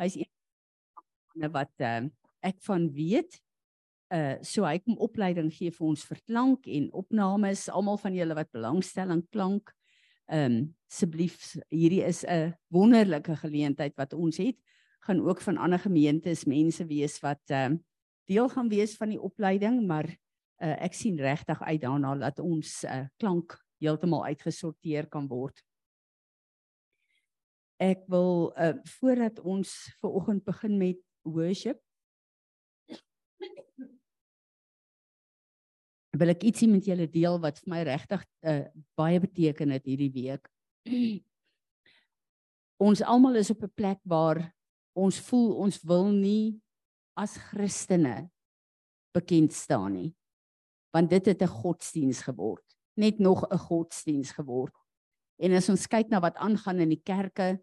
Hy's een wat uh, ek van weet. Uh so hy kom opleiding gee vir ons vir klank en opnames, almal van julle wat belangstel in klank. Ehm um, asseblief hierdie is 'n wonderlike geleentheid wat ons het. Gaan ook van ander gemeentes mense wees wat ehm uh, deel gaan wees van die opleiding, maar uh, ek sien regtig uit daarna dat ons uh, klank heeltemal uitgesorteer kan word. Ek wil uh, voordat ons ver oggend begin met worship wil ek ietsie met julle deel wat vir my regtig uh, baie beteken het hierdie week. ons almal is op 'n plek waar ons voel ons wil nie as Christene bekend staan nie. Want dit het 'n godsdiens geword, net nog 'n godsdiens geword. En as ons kyk na wat aangaan in die kerke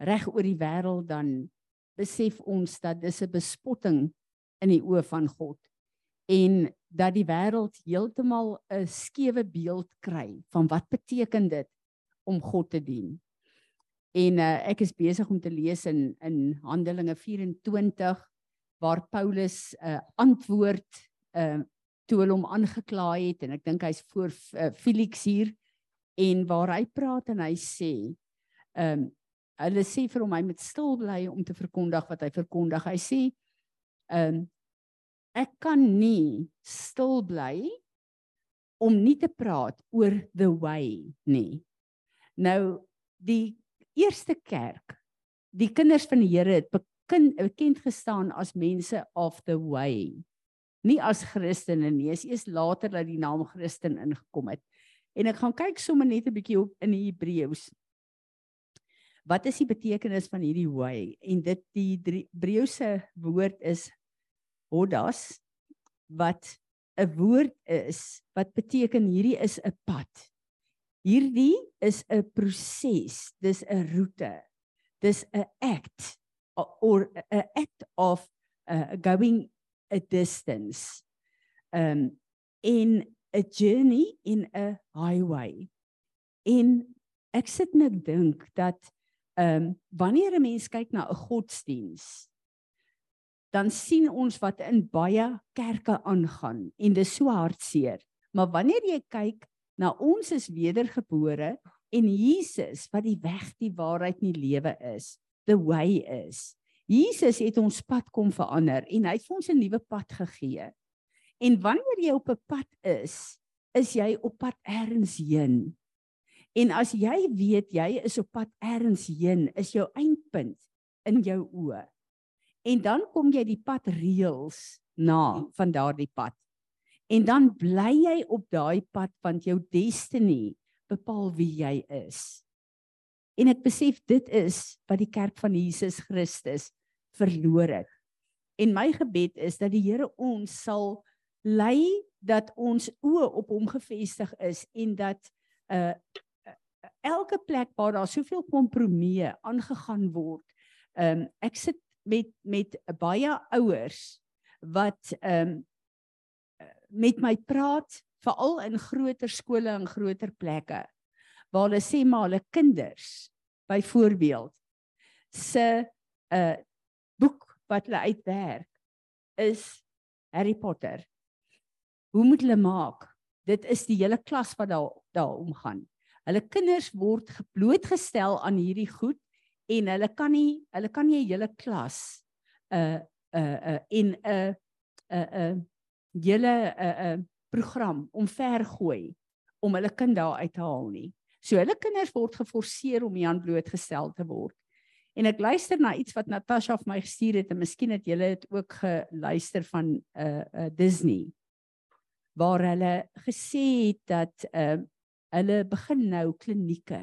reg oor die wêreld dan besef ons dat dis 'n bespotting in die oë van God en dat die wêreld heeltemal 'n skewe beeld kry van wat beteken dit om God te dien. En uh, ek is besig om te lees in in Handelinge 24 waar Paulus 'n uh, antwoord uh toe hulle hom aangekla het en ek dink hy's voor uh, Felix hier en waar hy praat en hy sê ehm um, hulle sê vir hom hy moet stil bly om te verkondig wat hy verkondig. Hy sê ehm um, ek kan nie stil bly om nie te praat oor the way nie. Nou die eerste kerk, die kinders van die Here het bekend bekend gestaan as mense of the way. Nie as Christene nie, is eers later dat die naam Christen ingekom het. En ek gaan kyk sommer net 'n bietjie op in die Hebreëus. Wat is die betekenis van hierdie way? En dit die Hebreëse woord is hodas wat 'n woord is wat beteken hierdie is 'n pad. Hierdie is 'n proses, dis 'n roete. Dis 'n act or 'n act of uh, going a distance. Um in a journey in a highway. En ek sit net dink dat ehm um, wanneer 'n mens kyk na 'n godsdiens dan sien ons wat in baie kerke aangaan en dis so hartseer. Maar wanneer jy kyk na ons is wedergebore en Jesus wat die weg, die waarheid en die lewe is, the way is. Jesus het ons pad kom verander en hy het ons 'n nuwe pad gegee. En wanneer jy op 'n pad is, is jy op pad ergens heen. En as jy weet jy is op pad ergens heen, is jou eindpunt in jou oë. En dan kom jy die pad reëls na van daardie pad. En dan bly jy op daai pad want jou destiny bepaal wie jy is. En ek besef dit is wat die kerk van Jesus Christus verloor het. En my gebed is dat die Here ons sal lei dat ons oë op hom gefestig is en dat uh elke plek waar daar soveel kompromieë aangegaan word. Um ek sit met met baie ouers wat ehm um, met my praat veral in groter skole en groter plekke waar hulle sê maar hulle kinders byvoorbeeld se 'n uh, boek wat hulle uitwerk is Harry Potter. Hoe moet hulle maak? Dit is die hele klas wat daar daar omgaan. Hulle kinders word geblootgestel aan hierdie goed en hulle kan nie hulle kan nie 'n hele klas uh uh uh in 'n uh uh uh hele uh uh program omver gooi om hulle kind daar uit te haal nie. So hulle kinders word geforseer om hier aan blootgestel te word. En ek luister na iets wat Natasha vir my gestuur het en miskien het julle dit ook geluister van uh uh Disney waar hulle gesê het dat uh hulle begin nou klinieke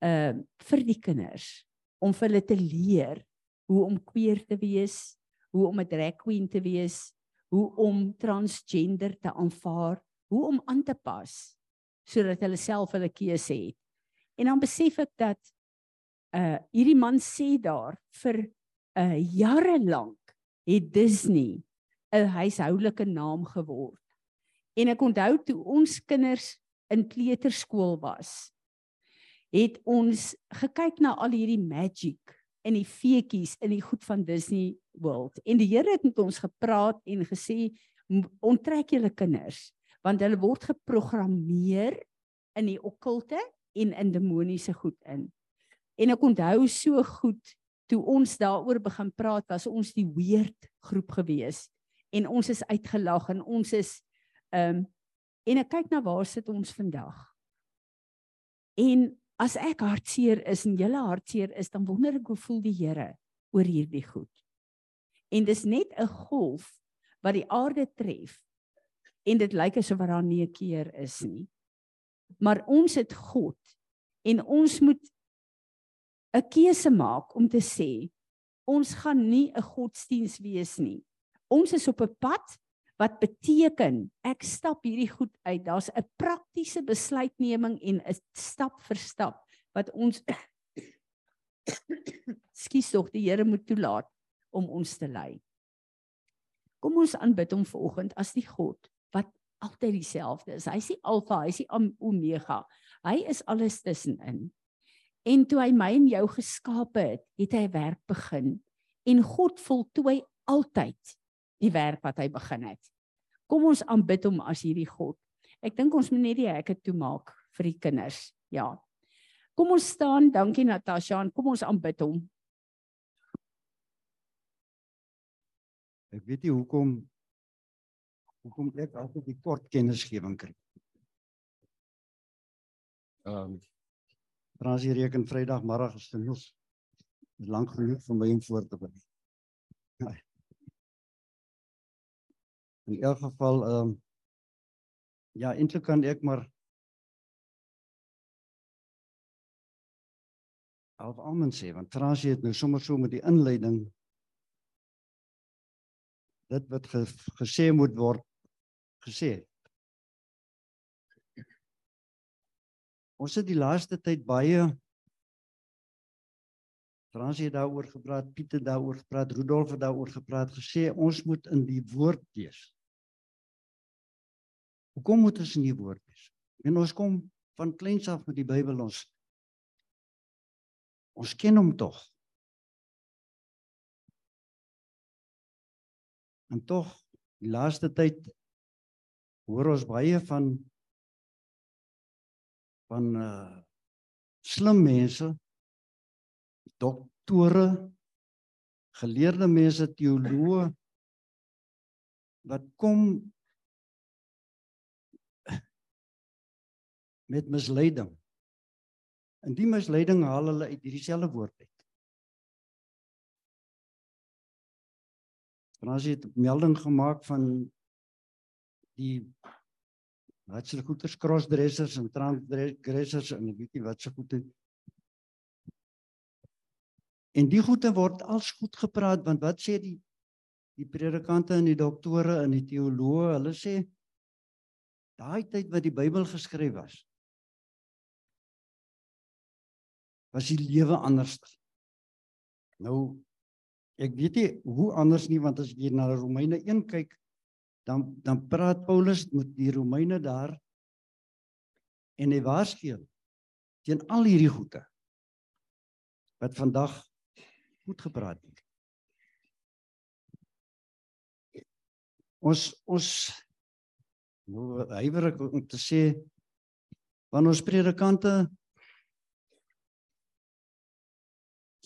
uh vir die kinders om vir hulle te leer hoe om queer te wees, hoe om 'n drag queen te wees, hoe om transgender te aanvaar, hoe om aan te pas sodat hulle self hulle keuse het. En dan besef ek dat uh hierdie man sê daar vir 'n uh, jare lank het Disney 'n huishoudelike naam geword. En ek onthou toe ons kinders in kleuterskool was, het ons gekyk na al hierdie magic in die feetjies in die goed van Disney World. En die Here het met ons gepraat en gesê "M- onttrek julle kinders want hulle word geprogrammeer in die okkulte en in demoniese goed in. En ek onthou so goed toe ons daaroor begin praat was ons die weird groep gewees en ons is uitgelag en ons is ehm um, en ek kyk na waar sit ons vandag. En as ek hartseer is en julle hartseer is, dan wonder ek hoe voel die Here oor hierdie goed. En dis net 'n golf wat die aarde tref en dit lyk asof daar nie 'n keer is nie. Maar ons het God en ons moet 'n keuse maak om te sê ons gaan nie 'n godsdiens wees nie. Ons is op 'n pad wat beteken ek stap hierdie goed uit. Daar's 'n praktiese besluitneming en 'n stap vir stap wat ons Skus tog die Here moet toelaat om ons te lei. Kom ons aanbid hom vanoggend as die God wat altyd dieselfde is. Hy's die Alfa, hy's die Am- Omega. Hy is alles tussenin. En toe hy my en jou geskape het, het hy werk begin. En God voltooi altyd die werk wat hy begin het. Kom ons aanbid hom as hierdie God. Ek dink ons moet net die hekke toemaak vir die kinders. Ja. Kom ons staan, dankie Natasha, en kom ons aanbid hom. Ek weet nie hoekom hoekom ek altyd die kort kennisgewing kry. Ehm um, Fransie reken Vrydagmiddag is genoeg. Dis lank genoeg vir my om voor te berei. In elk geval ehm um, ja, eintlik kan ek maar half amen sê want Fransie het nou sommer so met die inleiding dit wat ge, gesê moet word gesê. Ons het die laaste tyd baie Fransie het daaroor gepraat, Piet het daaroor gepraat, Rudolf het daaroor gepraat, gesê ons moet in die woord wees. Hoekom moet ons in die woord wees? En ons kom van kleins af met die Bybel ons ons ken hom tog. En tog die laaste tyd hoor ons baie van van uh slim mense doktore geleerde mense teoloë wat kom met misleiding. En die misleiding haal hulle uit hierdie selfe woord uit. Fransie het melding gemaak van die wat se goeders crossdressers en transdressers en ek weet nie wat se goede En die goede word als goed gepraat want wat sê die die predikante en die doktore en die teoloë hulle sê daai tyd wat die Bybel geskryf was was die lewe anders. Nou ek weet nie hoe anders nie want as jy na Romeine 1 kyk dan dan praat Paulus met die Romeine daar en hy waarsku teen al hierdie goede wat vandag goed gepraat word. Ons ons nou huiwerig om te sê van ons predikante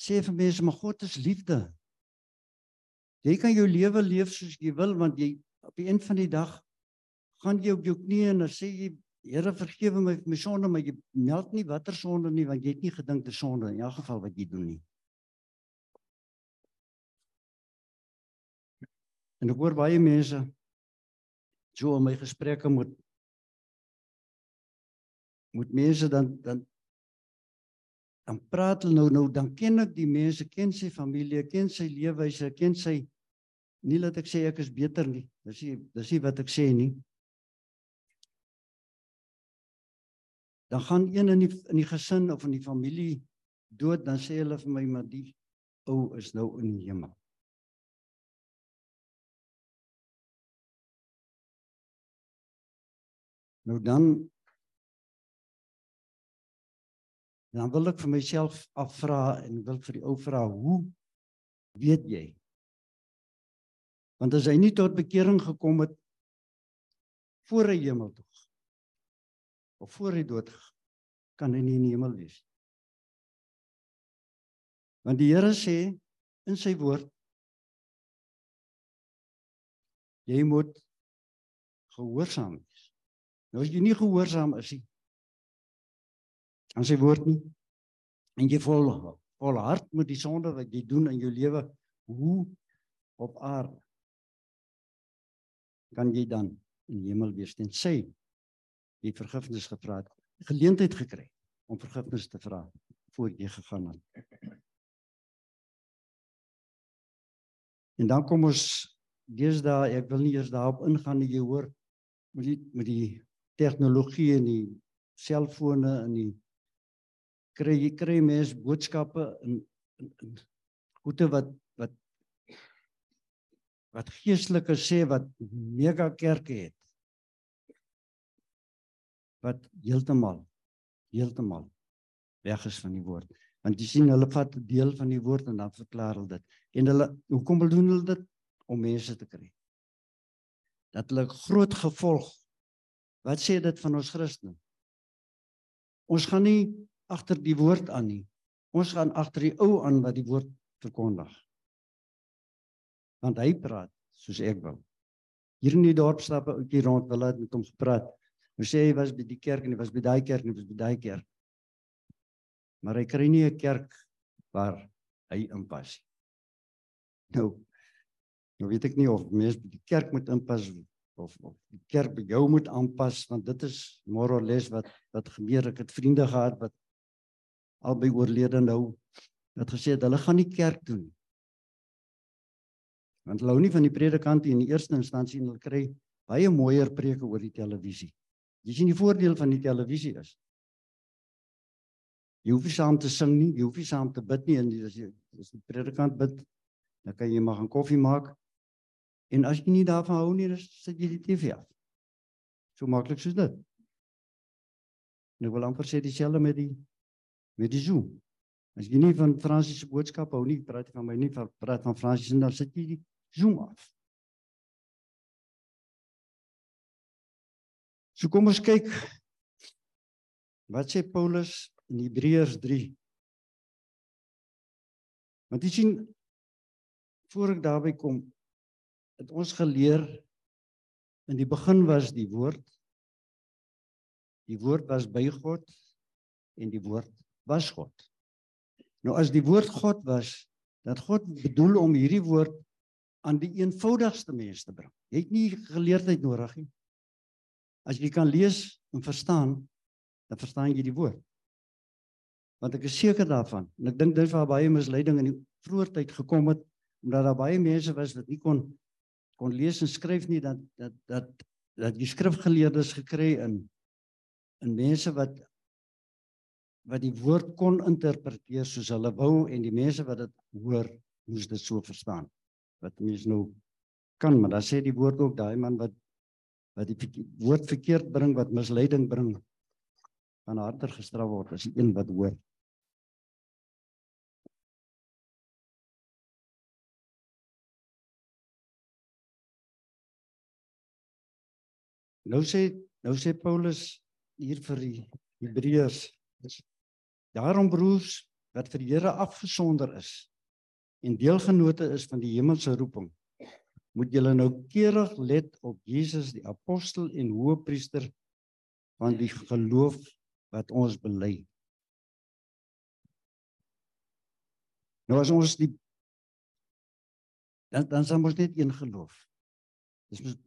sê vir mense maar God is liefde. Jy kan jou lewe leef soos jy wil want jy op die eind van die dag gaan jy op jou knieë en dan sê jy Here vergewe my vir my sonde maar jy meld nie watter sonde nie want jy het nie gedink is sonde in elk geval wat jy doen nie. En ek hoor baie mense so in my gesprekke met met mense dan dan dan praat hulle nou nou dan ken ek die mense, ken sy familie, ken sy leefwyse, ken sy nie laat ek sê ek is beter nie. Dis nie dis nie wat ek sê nie. Dan gaan een in die in die gesin of in die familie dood, dan sê hulle vir my maar die ou is nou in die hemel. Nou dan dan wil ek vir myself afvra en wil vir die ou vra, hoe weet jy? Want as hy nie tot bekering gekom het voor hy hemel toe of voor hy dood kan hy nie in die hemel wees. Want die Here sê in sy woord jy moet gehoorsaam wees. Nou as jy nie gehoorsaam is nie aan sy woord nie en jy vol vol hart met die sonde wat jy doen in jou lewe hoe op aarde kan jy dan in die hemel wees? Ten sê jy vergifnis gevra het geleentheid gekry om vergifnis te vra voor jy gegaan het. En dan kom ons deesdae ek wil nie eers daarop ingaan nie jy hoor met die met die tegnologie en die selfone en die kry jy kry mens boodskappe in in, goeie wat wat wat geestelike sê wat mega kerke het wat heeltemal heeltemal weg is van die woord. Want jy sien hulle vat 'n deel van die woord en dan verklaar hulle dit. En hulle hoekom wil doen hulle dit? Om mense te kry. Dat hulle groot gevolg wat sê dit van ons Christen ons gaan nie agter die woord aan nie. Ons gaan agter die ou aan wat die woord verkondig. Want hy praat soos ek wil. Hier in die dorp stap 'n ouetjie rond wil het met hom gepraat. Hy sê hy was by die kerk en hy was by daai kerk en hy was by daai kerk. Maar hy kry nie 'n kerk waar hy inpas nie. Nou nou weet ek nie of mense by die kerk moet inpas of of die kerk by jou moet aanpas want dit is more or less wat wat gebeur ek het vriende gehad wat albei oorlede nou het gesê dat hulle gaan nie kerk toe nie. Want hulle hou nie van die predikant in die eerste instansie en hulle kry baie mooier preke oor die televisie. Jy sien die voordeel van die televisie is. Jy hoef nie saam te sing nie, jy hoef nie saam te bid nie en as jy as die predikant bid, dan kan jy maar 'n koffie maak. En as jy nie daarvan hou nie, dan sit jy die TV af. So maklik soos dit. Nou wil amper sê dieselfde met die met die Zoom. As jy nie van Fransis se boodskap hou nie, praat jy van my nie van praat van Fransis en dan sit jy die Zoom af. So kom ons kyk wat sê Paulus in Hebreërs 3. Want jy sien voor ek daarby kom het ons geleer in die begin was die woord die woord was by God en die woord was God. Nou as die woord God was, dat God bedoel om hierdie woord aan die eenvoudigste mens te bring. Jy het nie geleerdheid nodig nie. As jy kan lees en verstaan, dan verstaan jy die woord. Want ek is seker daarvan en ek dink dit was baie misleiding in die vroeë tyd gekom het omdat daar baie mense was wat nie kon kon lees en skryf nie dat dat dat dat die skrifgeleerdes gekry in in mense wat wat die woord kon interpreteer soos hulle wou en die mense wat dit hoor moes dit so verstaan wat mense nou kan maar dan sê die woord ook daai man wat wat die woord verkeerd bring wat misleiding bring gaan harder gestraf word as die een wat hoor Nou sê nou sê Paulus hier vir die Hebreërs Daarom broers wat vir die Here afgesonder is en deelgenote is van die hemelse roeping, moet julle nou keurig let op Jesus die apostel en hoëpriester van die geloof wat ons bely. Nou as ons die dan dan sal ons net een geloof. Dis mos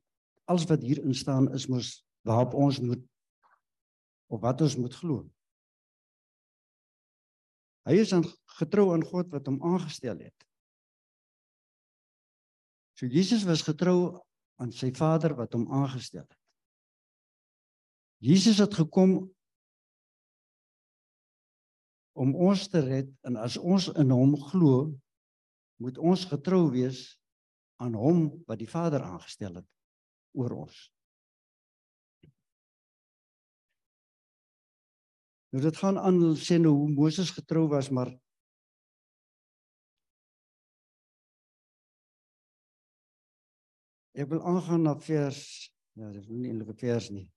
alles wat hier in staan is mos waarop ons moet of wat ons moet glo. Hy is aan getrou aan God wat hom aangestel het. So Jesus was getrou aan sy Vader wat hom aangestel het. Jesus het gekom om ons te red en as ons in hom glo, moet ons getrou wees aan hom wat die Vader aangestel het oor ons. Nou dit gaan aan sê nou hoe Moses getrou was, maar Ek wil aangaan na vers ja, dit is nie 'n vers nie.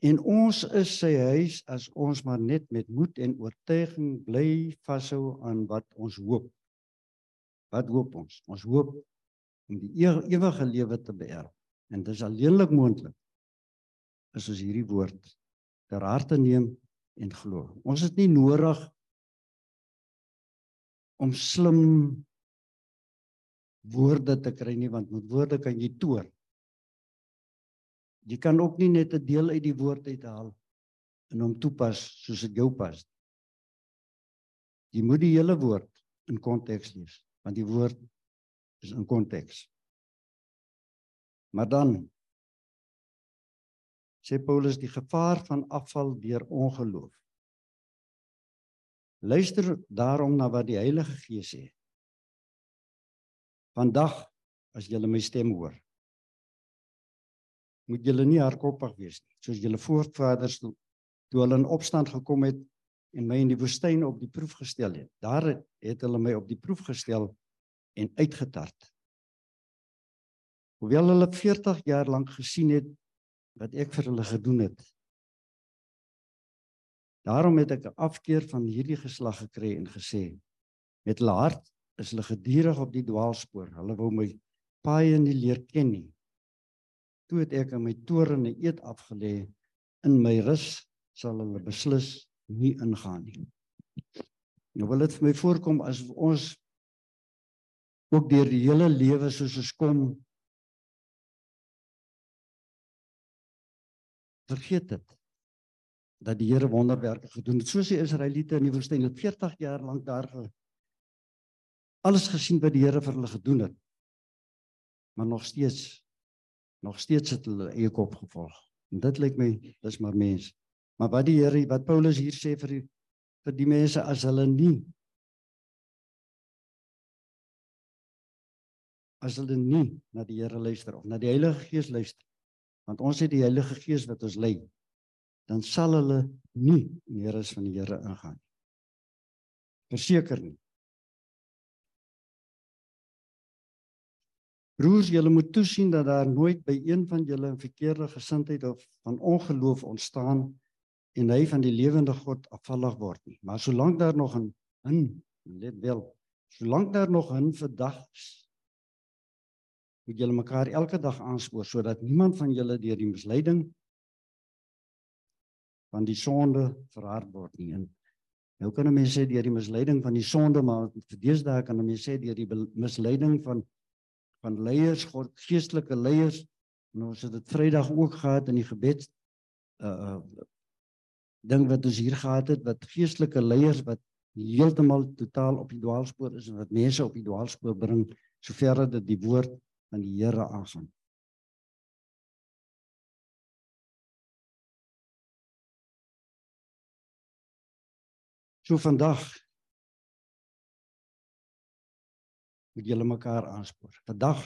En ons is sy huis as ons maar net met moed en oortuiging bly vashou aan wat ons hoop. Wat hoop ons? Ons hoop om die ewige lewe te beerf. En dit is alleenlik moontlik as ons hierdie woord ter harte neem en glo. Ons het nie nodig om slim woorde te kry nie want met woorde kan jy toer. Jy kan ook nie net 'n deel uit die woord uithaal en hom toepas soos dit jou pas. Jy moet die hele woord in konteks lees want die woord is in konteks. Maar dan sê Paulus die gevaar van afval deur ongeloof. Luister daarom na wat die Heilige Gees sê. Vandag as julle my stem hoor, moet julle nie hardkoppig wees nie, soos julle voorvaders toe, toe hulle in opstand gekom het en my in die woestyn op die proef gestel het. Daar het hulle my op die proef gestel en uitgetart. Hoewel hulle 40 jaar lank gesien het wat ek vir hulle gedoen het. Daarom het ek 'n afkeer van hierdie geslag gekry en gesê met hulle hart is hulle gedurig op die dwaalspoor. Hulle wou my paai nie leer ken nie. Toe het ek in my toren 'n eed afgelê in my rus sal hulle beslis nie ingaan nie. Nou wil dit vir my voorkom as ons ook deur die hele lewe soos ons kom vergeet dit dat die Here wonderwerke gedoen het soos die Israeliete in die woestyn het 40 jaar lank daar alles gesien wat die Here vir hulle gedoen het. Maar nog steeds nog steeds het hulle eie kop gevolg. En dit lyk my dis maar mens. Maar wat die Here wat Paulus hier sê vir die vir die mense as hulle nie as hulle nie na die Here luister of na die Heilige Gees luister want ons het die Heilige Gees wat ons lei dan sal hulle nie in die rus van die Here ingaan nie. Verseker nie. Broers, julle moet toesien dat daar nooit by een van julle 'n verkeerde gesindheid of van ongeloof ontstaan en hy van die lewende God afvallig word nie. Maar solank daar nog 'n in let wel, solank daar nog 'n verdag moet julle mekaar elke dag aanspoor sodat niemand van julle deur die misleiding van die sonde verhard word nie. En nou kan 'n mens sê deur die misleiding van die sonde, maar vir deesdae kan 'n mens sê deur die misleiding van van leiers, God geestelike leiers. En ons het dit Vrydag ook gehad in die gebed uh ding wat ons hier gehad het wat geestelike leiers wat heeltemal totaal op die dwaalspoor is en wat mense op die dwaalspoor bring sover dit die woord van die Here aangaan. So vandag moet julle mekaar aanspoor. Vandag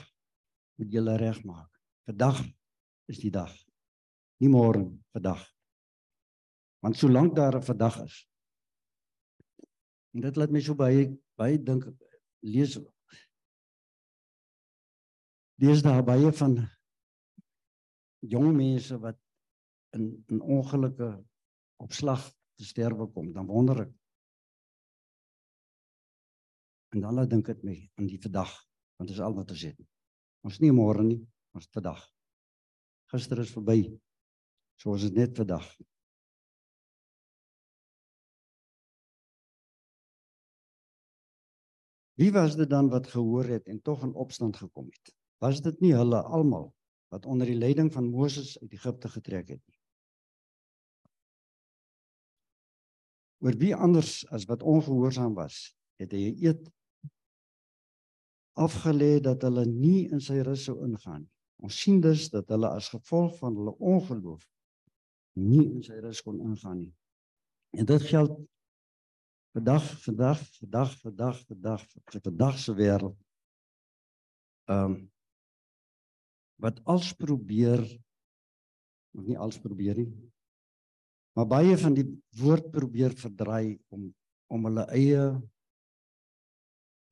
moet julle regmaak. Vandag is die dag. Nie môre, vandag. Want solank daar 'n vandag is. En dit laat my so baie baie dink lees Daar baie van jong mense wat in in ongelukke opslag te sterwe kom, dan wonder ek En dan laat dink dit my aan die vandag, want dit is al wat ons het. Ons nie môre nie, ons vandag. Gister is verby. So is dit net vandag. Wie was dit dan wat gehoor het en tog in opstand gekom het? Was dit nie hulle almal wat onder die leiding van Moses uit Egipte getrek het nie? Oor wie anders as wat ongehoorsaam was, het hy eet afgelê dat hulle nie in sy rus sou ingaan nie. Ons sien dus dat hulle as gevolg van hulle ongeloof nie in sy rus kon ingaan nie. En dit geld vandag, vandag, vandag, vandag, vandag, vandag se wêreld. Ehm um, wat als probeer of nie als probeer nie. Maar baie van die woord probeer verdraai om om hulle eie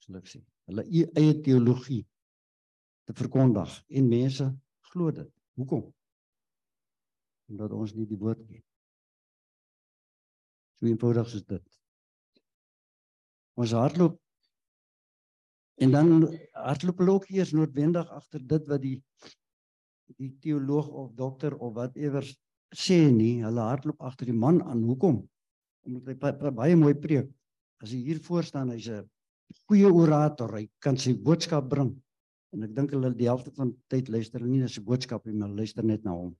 sal ek sê, hulle e-, eie teologie te verkondig en mense glo dit. Hoekom? Omdat ons nie die woord ken. So eenvoudig is dit. Ons hardloop en dan hardloop hulle ook eers noodwendig agter dit wat die die teoloog of dokter of whatever sê nie, hulle hardloop agter die man aan. Hoekom? Omdat hy baie mooi preek. As hy hier voor staan, hy's 'n goeie orator, hy kan sy boodskap bring. En ek dink hulle die helfte van tyd luister nie na sy boodskap nie, maar luister net na hom.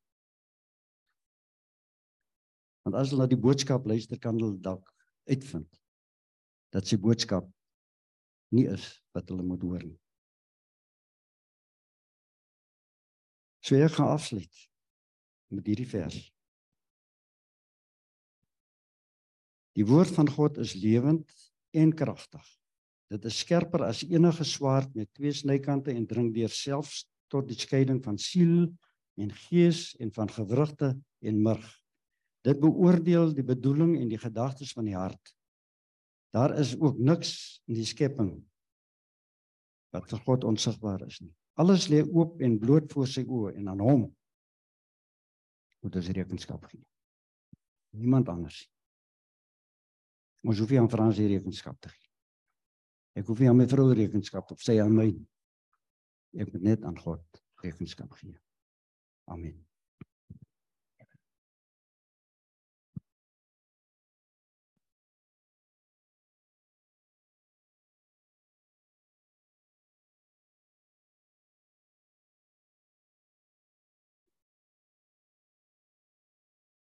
Want as hulle na die boodskap luister, kan hulle dalk uitvind dat sy boodskap nie is wat hulle moet hoor nie. So ek gaan afsluit met hierdie vers. Die woord van God is lewend en kragtig. Dit is skerper as enige swaard met twee snykante en dring deur selfs tot die skeiding van siel en gees en van gewrigte en murg. Dit beoordeel die bedoeling en die gedagtes van die hart. Daar is ook niks in die skepping wat vir God onsigbaar is nie. Alles lê oop en bloot voor sy oë en aan hom moet ons rekenskap gee. Niemand anders. Ons hoef nie aan Frans hier rekenskap te gee. Ek hoef nie aan my vrou rekenskap of sy aan my. Ek moet net aan God rekenskap gee. Amen.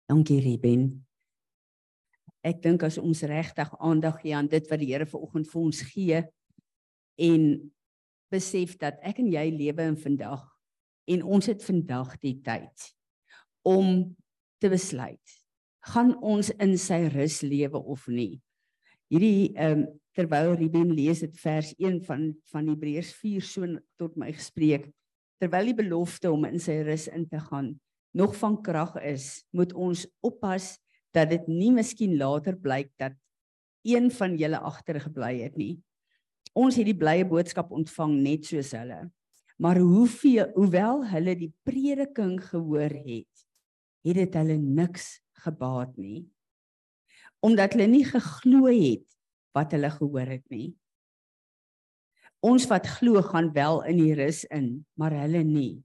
Dankie Ruben. Ek dink as ons regtig aandag gee aan dit wat die Here vanoggend vir ons gee en besef dat ek en jy lewe in vandag en ons het vandag die tyd om te besluit gaan ons in sy rus lewe of nie. Hierdie ehm um, terwyl Ruben lees dit vers 1 van van Hebreërs 4 so tot my gespreek terwyl die belofte om in sy rus in te gaan nog van krag is, moet ons oppas dat dit nie miskien later blyk dat een van julle agtergebly het nie. Ons het die blye boodskap ontvang net soos hulle. Maar hoeveel hoewel hulle die prediking gehoor het, het dit hulle niks gebaat nie. Omdat hulle nie geglo het wat hulle gehoor het nie. Ons wat glo gaan wel in die rus in, maar hulle nie.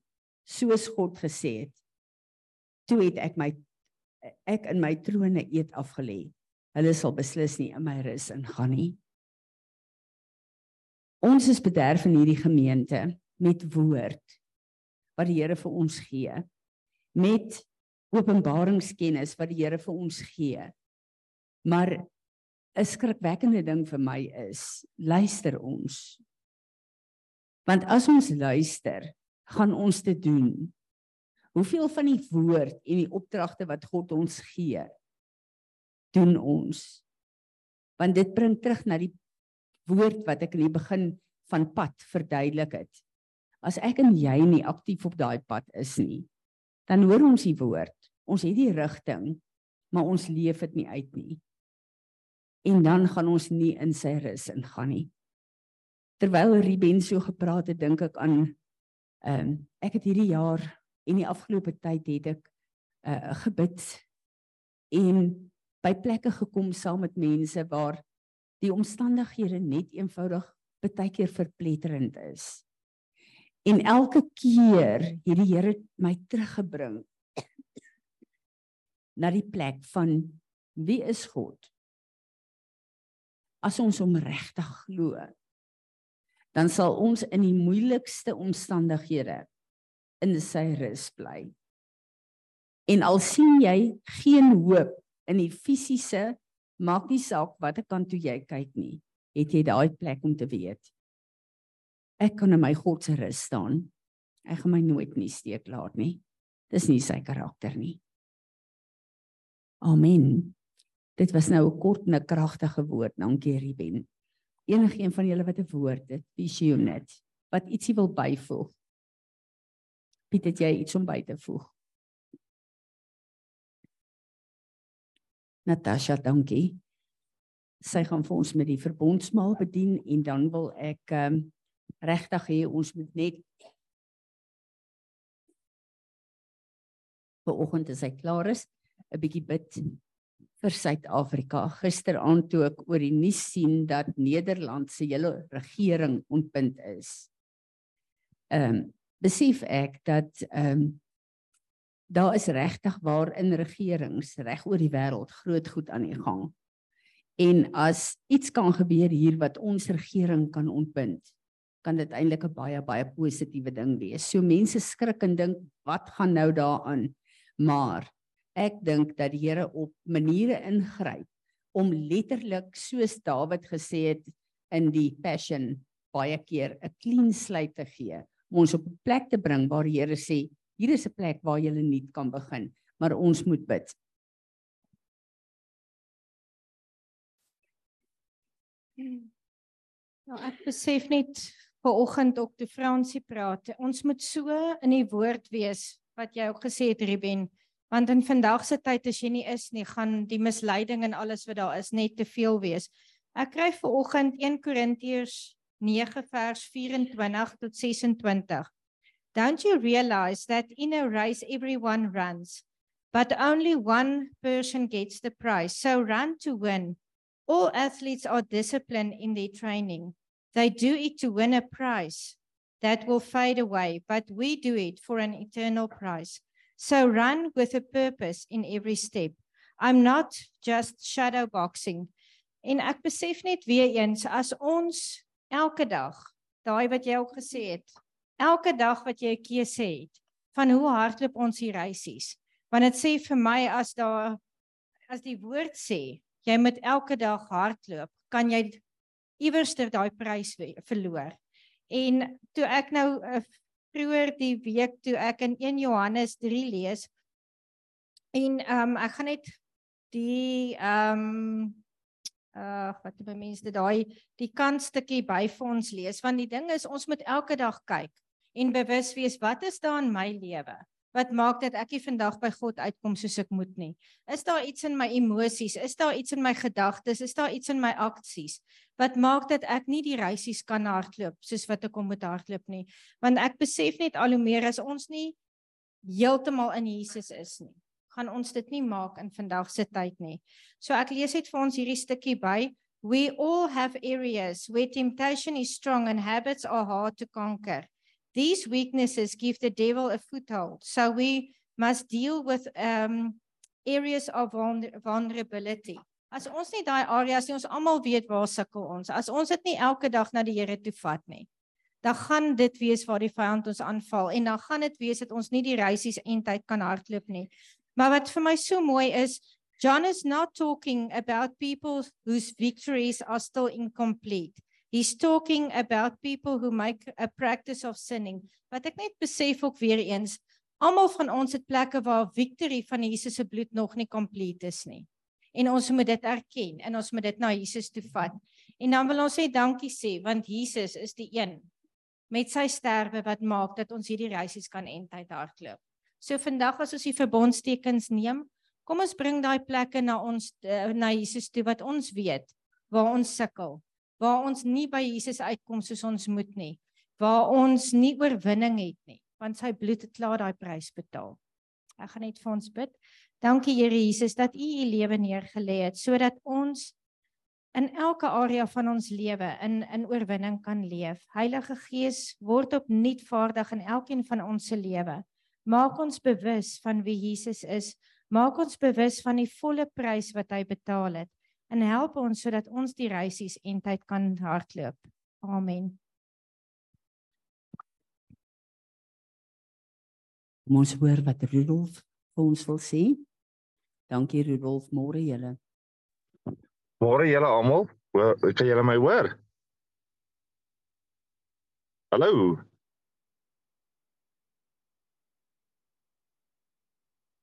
Soos God gesê het, toe het ek my ek in my trone eet afgelê. Hulle sal beslis nie in my rus ingaan nie. Ons is bederf in hierdie gemeente met woord wat die Here vir ons gee. Met openbaringskennis wat die Here vir ons gee. Maar 'n skrikwekkende ding vir my is, luister ons. Want as ons luister, gaan ons dit doen Hoeveel van die woord en die opdragte wat God ons gee doen ons? Want dit bring terug na die woord wat ek in die begin van pad verduidelik het. As ek en jy nie aktief op daai pad is nie, dan hoor ons die woord. Ons het die rigting, maar ons leef dit nie uit nie. En dan gaan ons nie in sy rus ingaan nie. Terwyl Ruben so gepraat het, dink ek aan ehm um, ek het hierdie jaar en die afgelope tyd het ek uh gebid en by plekke gekom saam met mense waar die omstandighede net eenvoudig baie keer verpletterend is. En elke keer het die Here my teruggebring na die plek van wie is God? As ons hom regtig glo, dan sal ons in die moeilikste omstandighede in sy rus bly. En al sien jy geen hoop in die fisiese maak nie saak watter kant toe jy kyk nie, het jy daai plek om te weet. Ek kan in my God se rus staan. Ek gaan my nooit nie steek laat nie. Dis nie sy karakter nie. Amen. Dit was nou 'n kort en 'n kragtige woord, dankie Ruben. Enigeen van julle wat 'n woord het, visionet, wat ietsie wil byvoeg. Piet, het jy iets om by te voeg? Natasha, dankie. Sy gaan vir ons met die verbondsmaal bedien en dan wil ek um, regtig hê ons moet net vanoggend as hy klaar is, 'n bietjie bid vir Suid-Afrika. Gisteraand toe ek oor die nuus sien dat Nederland se hele regering ontbind is. Ehm um, besef ek dat ehm um, daar is regtig waar in regerings reg oor die wêreld groot goed aan die gang. En as iets kan gebeur hier wat ons regering kan ontbind, kan dit eintlik 'n baie baie positiewe ding wees. So mense skrik en dink wat gaan nou daaraan? Maar ek dink dat die Here op maniere ingryp om letterlik soos Dawid gesê het in die Passion baie keer 'n clean slate te gee om ons op 'n plek te bring waar die Here sê hier is 'n plek waar jy nuut kan begin maar ons moet bid Nou ek besef net ver oggend op te Fransie praat ons moet so in die woord wees wat jy ook gesê het Ruben want in vandag se tyd as jy nie is nie gaan die misleiding en alles wat daar is net te veel wees. Ek kry ver oggend 1 Korintiërs 9 vers 24 tot 26. Don't you realize that in a race everyone runs but only one person gets the prize. So run to win. All athletes are disciplined in their training. They do it to win a prize that will fade away, but we do it for an eternal prize. So run with a purpose in every step. I'm not just shadow boxing. En ek besef net weer eens as ons elke dag, daai wat jy ook gesê het, elke dag wat jy 'n keuse het van hoe hardloop ons hier reisies. Want dit sê vir my as daar as die woord sê, jy moet elke dag hardloop, kan jy iewers ter daai prys verloor. En toe ek nou uh, vroeër die week toe ek in 1 Johannes 3 lees en ehm um, ek gaan net die ehm um, uh wat die mense daai die kantstukkie by vir ons lees want die ding is ons moet elke dag kyk en bewus wees wat is daar in my lewe wat maak dat ek nie vandag by God uitkom soos ek moet nie. Is daar iets in my emosies? Is daar iets in my gedagtes? Is daar iets in my aksies wat maak dat ek nie die reisies kan hardloop soos wat ek kom moet hardloop nie? Want ek besef net al hoe meer as ons nie heeltemal in Jesus is nie, gaan ons dit nie maak in vandag se tyd nie. So ek lees net vir ons hierdie stukkie by We all have areas where temptation is strong and habits are hard to conquer. These weaknesses give the devil a foothold. So we must deal with um, areas of vulnerability. As ons nie daai areas nie, ons almal weet waar sukkel ons. As ons dit nie elke dag na die Here toe vat nie, dan gaan dit wees waar die vyand ons aanval en dan gaan dit wees dat ons nie die reisies eintyd kan hardloop nie. Maar wat vir my so mooi is, John is not talking about people whose victories are still incomplete. He's talking about people who make a practice of sinning. Wat ek net besef ook weer eens, almal van ons het plekke waar victory van Jesus se bloed nog nie complete is nie. En ons moet dit erken en ons moet dit na Jesus toe vat. En dan wil ons sê dankie sê want Jesus is die een met sy sterwe wat maak dat ons hierdie reisies kan eintyd hardloop. So vandag as ons die verbondstekens neem, kom ons bring daai plekke na ons eh, na Jesus toe wat ons weet waar ons sukkel waar ons nie by Jesus uitkom soos ons moet nie, waar ons nie oorwinning het nie, want sy bloed het klaar daai prys betaal. Ek gaan net vir ons bid. Dankie Here Jesus dat U U lewe neergelê het sodat ons in elke area van ons lewe in in oorwinning kan leef. Heilige Gees, word opnuut vaardig in elkeen van ons se lewe. Maak ons bewus van wie Jesus is. Maak ons bewus van die volle prys wat hy betaal het en help ons sodat ons die reisies en tyd kan hardloop. Amen. Kom ons hoor wat Rudolf vir ons wil sê. Dankie Rudolf, môre julle. Môre julle almal. Kan julle my hoor? Hallo.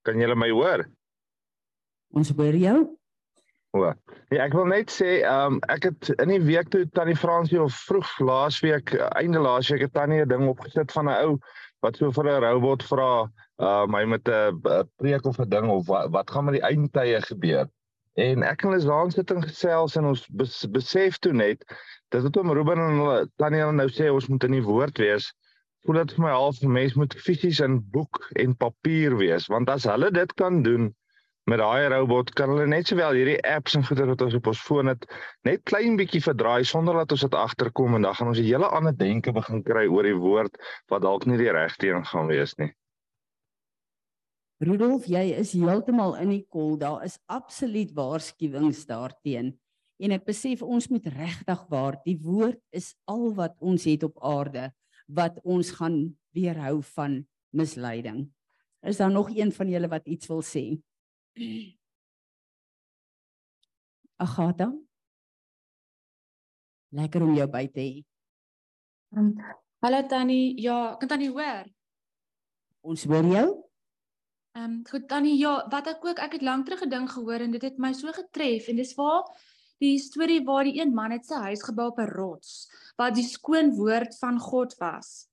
Kan julle my hoor? Ons hoor jou. O. Ja, ek wil net sê, ehm um, ek het in die week toe Tannie Fransie of vroeg laasweek, einde laasweek het Tannie 'n ding opgesit van 'n ou wat so vir 'n robot vra, ehm uh, hy met 'n preek of 'n ding of wat, wat gaan met die eindtye gebeur. En ek en Lisaan sit in gesels en ons bes, besef toe net dat dit om Ruben en hulle tannie nou sê ons moet in die woord wees. Voel dit vir my half mens moet fisies in boek en papier wees want as hulle dit kan doen met daai robot kan hulle net sowel hierdie apps en goeie wat ons op ons foon het net klein bietjie verdraai sonder dat ons dit agterkom en dan gaan ons 'n hele ander denke begin kry oor die woord wat dalk nie die regte een gaan wees nie. Rudolf, jy is heeltemal in die kol. Daar is absoluut waarskuwings daarteen. En ek besef ons moet regtig waar die woord is al wat ons het op aarde wat ons gaan weerhou van misleiding. Is daar nog een van julle wat iets wil sê? Agatha. Lekker om jou by te hê. Um, hallo Tannie, ja, kan Tannie hoor? Ons hoor jou. Ehm um, goed Tannie, ja, wat ek ook ek het lank terug gedink gehoor en dit het my so getref en dis waar die storie waar die een man het sy huis gebou op 'n rots wat die skoon woord van God was.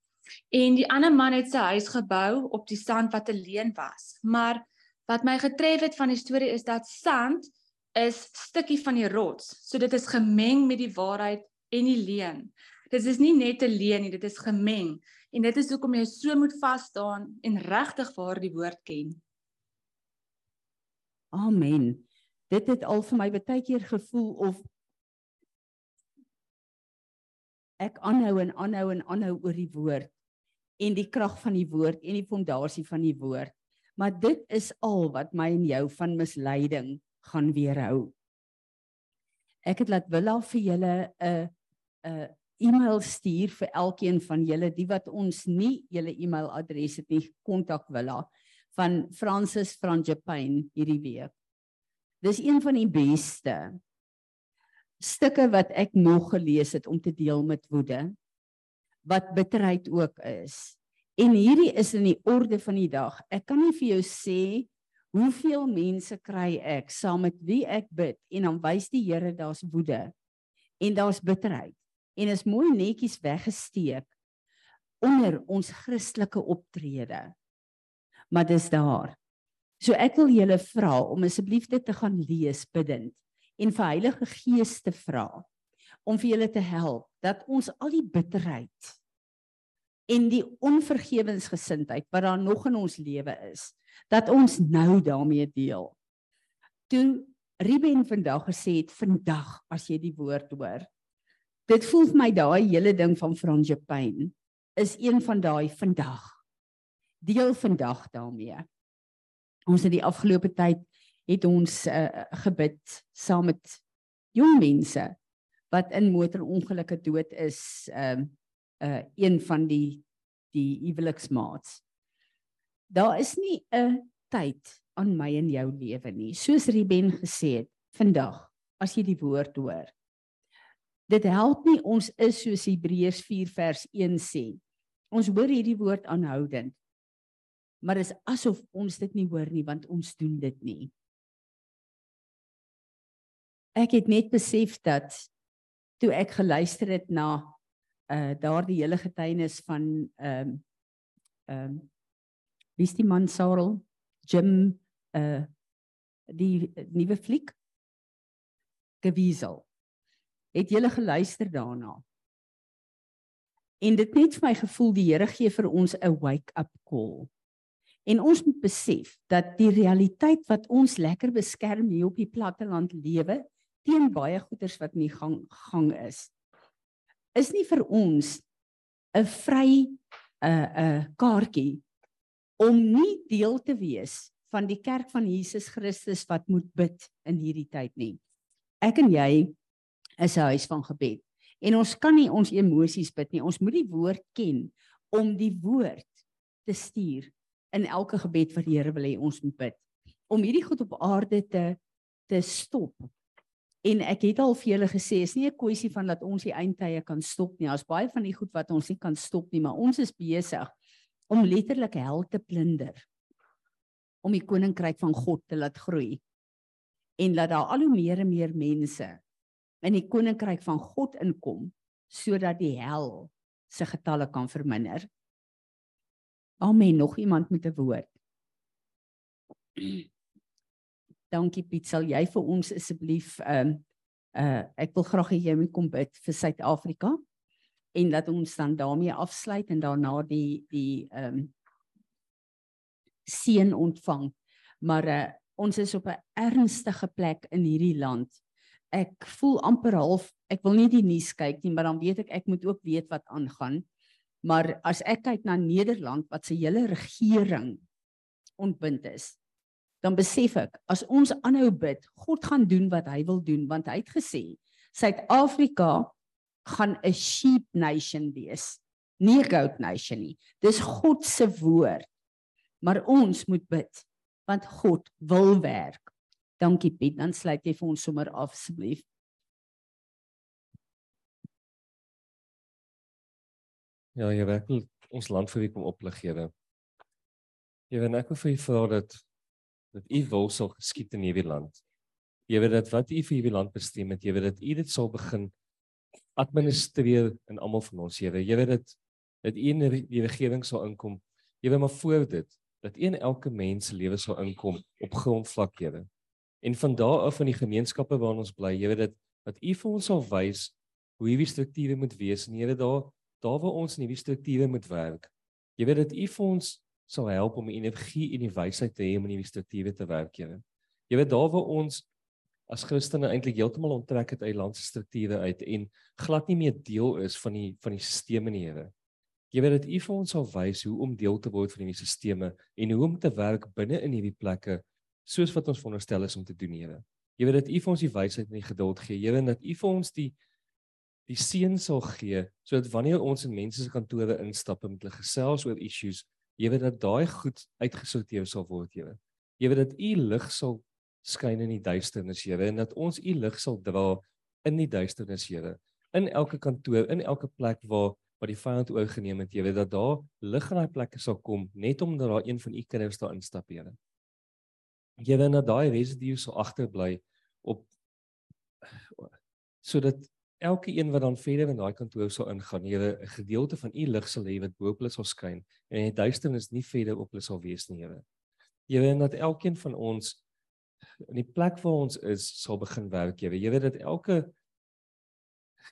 En die ander man het sy huis gebou op die sand wat alleen was. Maar wat my getref het van die storie is dat sand is stukkie van die rots. So dit is gemeng met die waarheid en die leuen. Dit is nie net 'n leuen nie, dit is gemeng. En dit is hoekom jy so moet vas staan en regtig vir die woord ken. Amen. Dit het al vir my baie keer gevoel of ek aanhou en aanhou en aanhou oor die woord en die krag van die woord en die fondasie van die woord. Maar dit is al wat my en jou van misleiding gaan weerhou. Ek het laat Willa vir julle 'n 'n e-mail stuur vir elkeen van julle die wat ons nie julle e-mailadres het nie kontak Willa van Francis van Japan hierdie week. Dis een van die beste stukke wat ek nog gelees het om te deel met woede wat bitterheid ook is. En hierdie is in die orde van die dag. Ek kan nie vir jou sê hoeveel mense kry ek saam met wie ek bid en dan wys die Here daar's woede en daar's bitterheid en is mooi netjies weggesteek onder ons Christelike optrede. Maar dis daar. So ek wil julle vra om asseblief dit te gaan lees bidend en vir Heilige Gees te vra om vir julle te help dat ons al die bitterheid en die onvergewensgesindheid wat daar nog in ons lewe is, dat ons nou daarmee deel. Toe Ruben vandag gesê het vandag as jy die woord hoor. Dit voel vir my daai hele ding van Franjepain is een van daai vandag. Deel vandag daarmee. Ons het die afgelope tyd het ons uh, gebid saam met jong mense wat in motorongelukke dood is. Ehm uh, uh een van die die huweliksmaats. Daar is nie 'n tyd aan my en jou lewe nie. Soos Ruben gesê het, vandag as jy die woord hoor. Dit help nie ons is soos Hebreërs 4 vers 1 sê. Ons hoor hierdie woord aanhoudend. Maar dit is asof ons dit nie hoor nie want ons doen dit nie. Ek het net besef dat toe ek geluister het na uh daardie hele getuienis van ehm um, ehm um, wie is die man Sarel? Jim uh die nuwe fliek? Gewiesel het jy geluister daarna? En dit net vir my gevoel die Here gee vir ons 'n wake up call en ons moet besef dat die realiteit wat ons lekker beskerm hier op die platteland lewe teen baie goeders wat nie gang gang is is nie vir ons 'n vry 'n uh, 'n uh, kaartjie om nie deel te wees van die kerk van Jesus Christus wat moet bid in hierdie tyd nie. Ek en jy is 'n huis van gebed en ons kan nie ons emosies bid nie. Ons moet die woord ken om die woord te stuur in elke gebed wat die Here wil hê ons moet bid. Om hierdie goed op aarde te te stop En ek het al vir julle gesê, is nie 'n kwessie van dat ons die eindtye kan stop nie. Daar's baie van die goed wat ons nie kan stop nie, maar ons is besig om letterlik hel te plunder om die koninkryk van God te laat groei. En laat daar al hoe meer en meer mense in die koninkryk van God inkom sodat die hel se getalle kan verminder. Amen. Nog iemand met 'n woord? dankie Piet, sal jy vir ons asseblief ehm um, uh ek wil graag hê jy moet kom bid vir Suid-Afrika en dat ons dan daarmee afsluit en daarna die die ehm um, seën ontvang. Maar uh ons is op 'n ernstige plek in hierdie land. Ek voel amper half ek wil nie die nuus kyk nie, maar dan weet ek ek moet ook weet wat aangaan. Maar as ek kyk na Nederland wat se hele regering ontbind is, dan besef ek as ons aanhou bid, God gaan doen wat hy wil doen want hy het gesê Suid-Afrika gaan 'n sheep nation wees, nie 'n goat nation nie. Dis God se woord. Maar ons moet bid want God wil werk. Dankie Piet, dan sluit jy vir ons sommer af asseblief. Ja, jy werklik ons land vir wie kom oplig, Here. Here, ek wil vir u vra dat dat u wil sal geskied in hierdie land. Jy weet dat wat u vir hierdie land bestem het, jy weet dat u dit sal begin administreer in almal van ons, Here. Jy weet dat dat u in die regering sal inkom. Jy weet maar voor dit dat een elke mens se lewe sal inkom op grondvlak, Here. En van daar af in die gemeenskappe waarin ons bly, jy weet dat dat u vir ons sal wys hoe hierdie strukture moet wees Here daar daar waar ons in hierdie strukture moet werk. Jy weet dat u vir ons sal help om die energie en die wysheid te hê om in hierdie strukture te werk, Here. Jy weet daar waar ons as Christene eintlik heeltemal onttrek het uit landse strukture uit en glad nie meer deel is van die van die stelsel in die Here. Jy weet dat U vir ons sal wys hoe om deel te word van hierdie stelsels en hoe om te werk binne in hierdie plekke soos wat ons veronderstel is om te doen, Here. Jy weet dat U vir ons die wysheid en die geduld gee, Here, en dat U vir ons die die seën sal gee sodat wanneer ons in mense se kantore instap en met hulle gesels oor issues, jy weet dat daai goed uitgesorteer sal word, Here. Jy weet dat U lig sal skyn in die duisternis, Here, en dat ons U lig sal dra in die duisternis, Here. In elke kantoor, in elke plek waar wat die vyand oorgeneem het, Here, dat daar lig in daai plekke sal kom net omdat daar een van U kinders daar instap, Here. Here, dat daai residue sal agterbly op sodat elke een wat dan verder in daai kantoor sal ingaan, Here, 'n gedeelte van U lig sal hê wat bo op hulle sal skyn en die duisternis nie verder op hulle sal wees nie, Here. Here, en dat elkeen van ons in die plek waar ons is sal begin werk, Here. Weet dat elke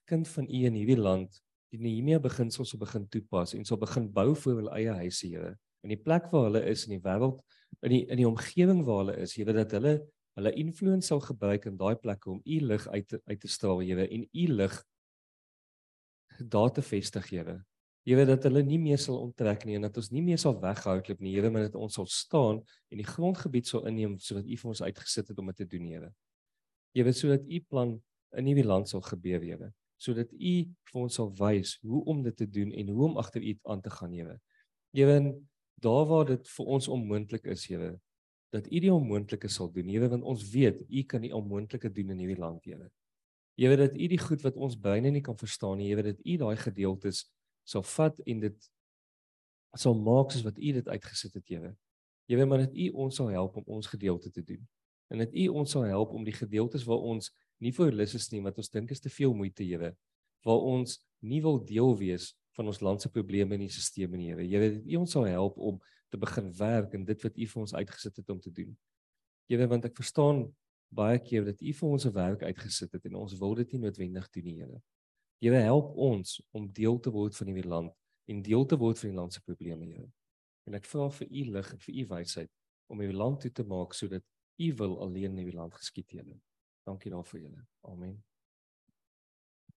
kind van U in hierdie land die Nehemia beginsels sal begin toepas en sal begin bou vir hulle eie huise, Here. In die plek waar hulle is in die wêreld, in die in die omgewing waar hulle is, weet dat hulle hulle invloed sal gebruik in daai plekke om U lig uit te, uit te straal, Here, en U lig daar te vestig, Here. Weet dat hulle nie meer sal onttrek nie en dat ons nie meer sal weghardloop nie, Here, maar dat ons sal staan en die grondgebied sal inneem sodat U vir ons uitgesit het om dit te doen, Here. Weet sodat U plan in hierdie land sal gebeur, Here, sodat U vir ons sal wys hoe om dit te doen en hoe om agter U aan te gaan, Here. Weet daar waar dit vir ons onmoontlik is, Here, dat U die onmoontlike sal doen, Here, want ons weet U kan die onmoontlike doen in hierdie land, Here. Weet dat U die goed wat ons breine nie kan verstaan nie, weet dat U daai gedeeltes sal vat en dit sal maak soos wat U dit uitgesit het, Here. Weet maar dat U ons sal help om ons gedeelte te doen. En dat U ons sal help om die gedeeltes waar ons nie vir lus is nie, wat ons dink is te veel moeite, Here, waar ons nie wil deel wees van ons land se probleme in die stelsel nie, Here. Weet dat U ons sal help om te begin werk in dit wat U vir ons uitgesit het om te doen. Weet want ek verstaan baie keer dat U vir ons 'n werk uitgesit het en ons wil dit nie noodwendig doen nie, Here. Here help ons om deel te word van hierdie land en deel te word van die land se probleme, Here. En ek vra vir u lig en vir u wysheid om hierdie land toe te maak sodat u wil alleen in hierdie land geskied, Here. Dankie daarvoor, Here. Amen.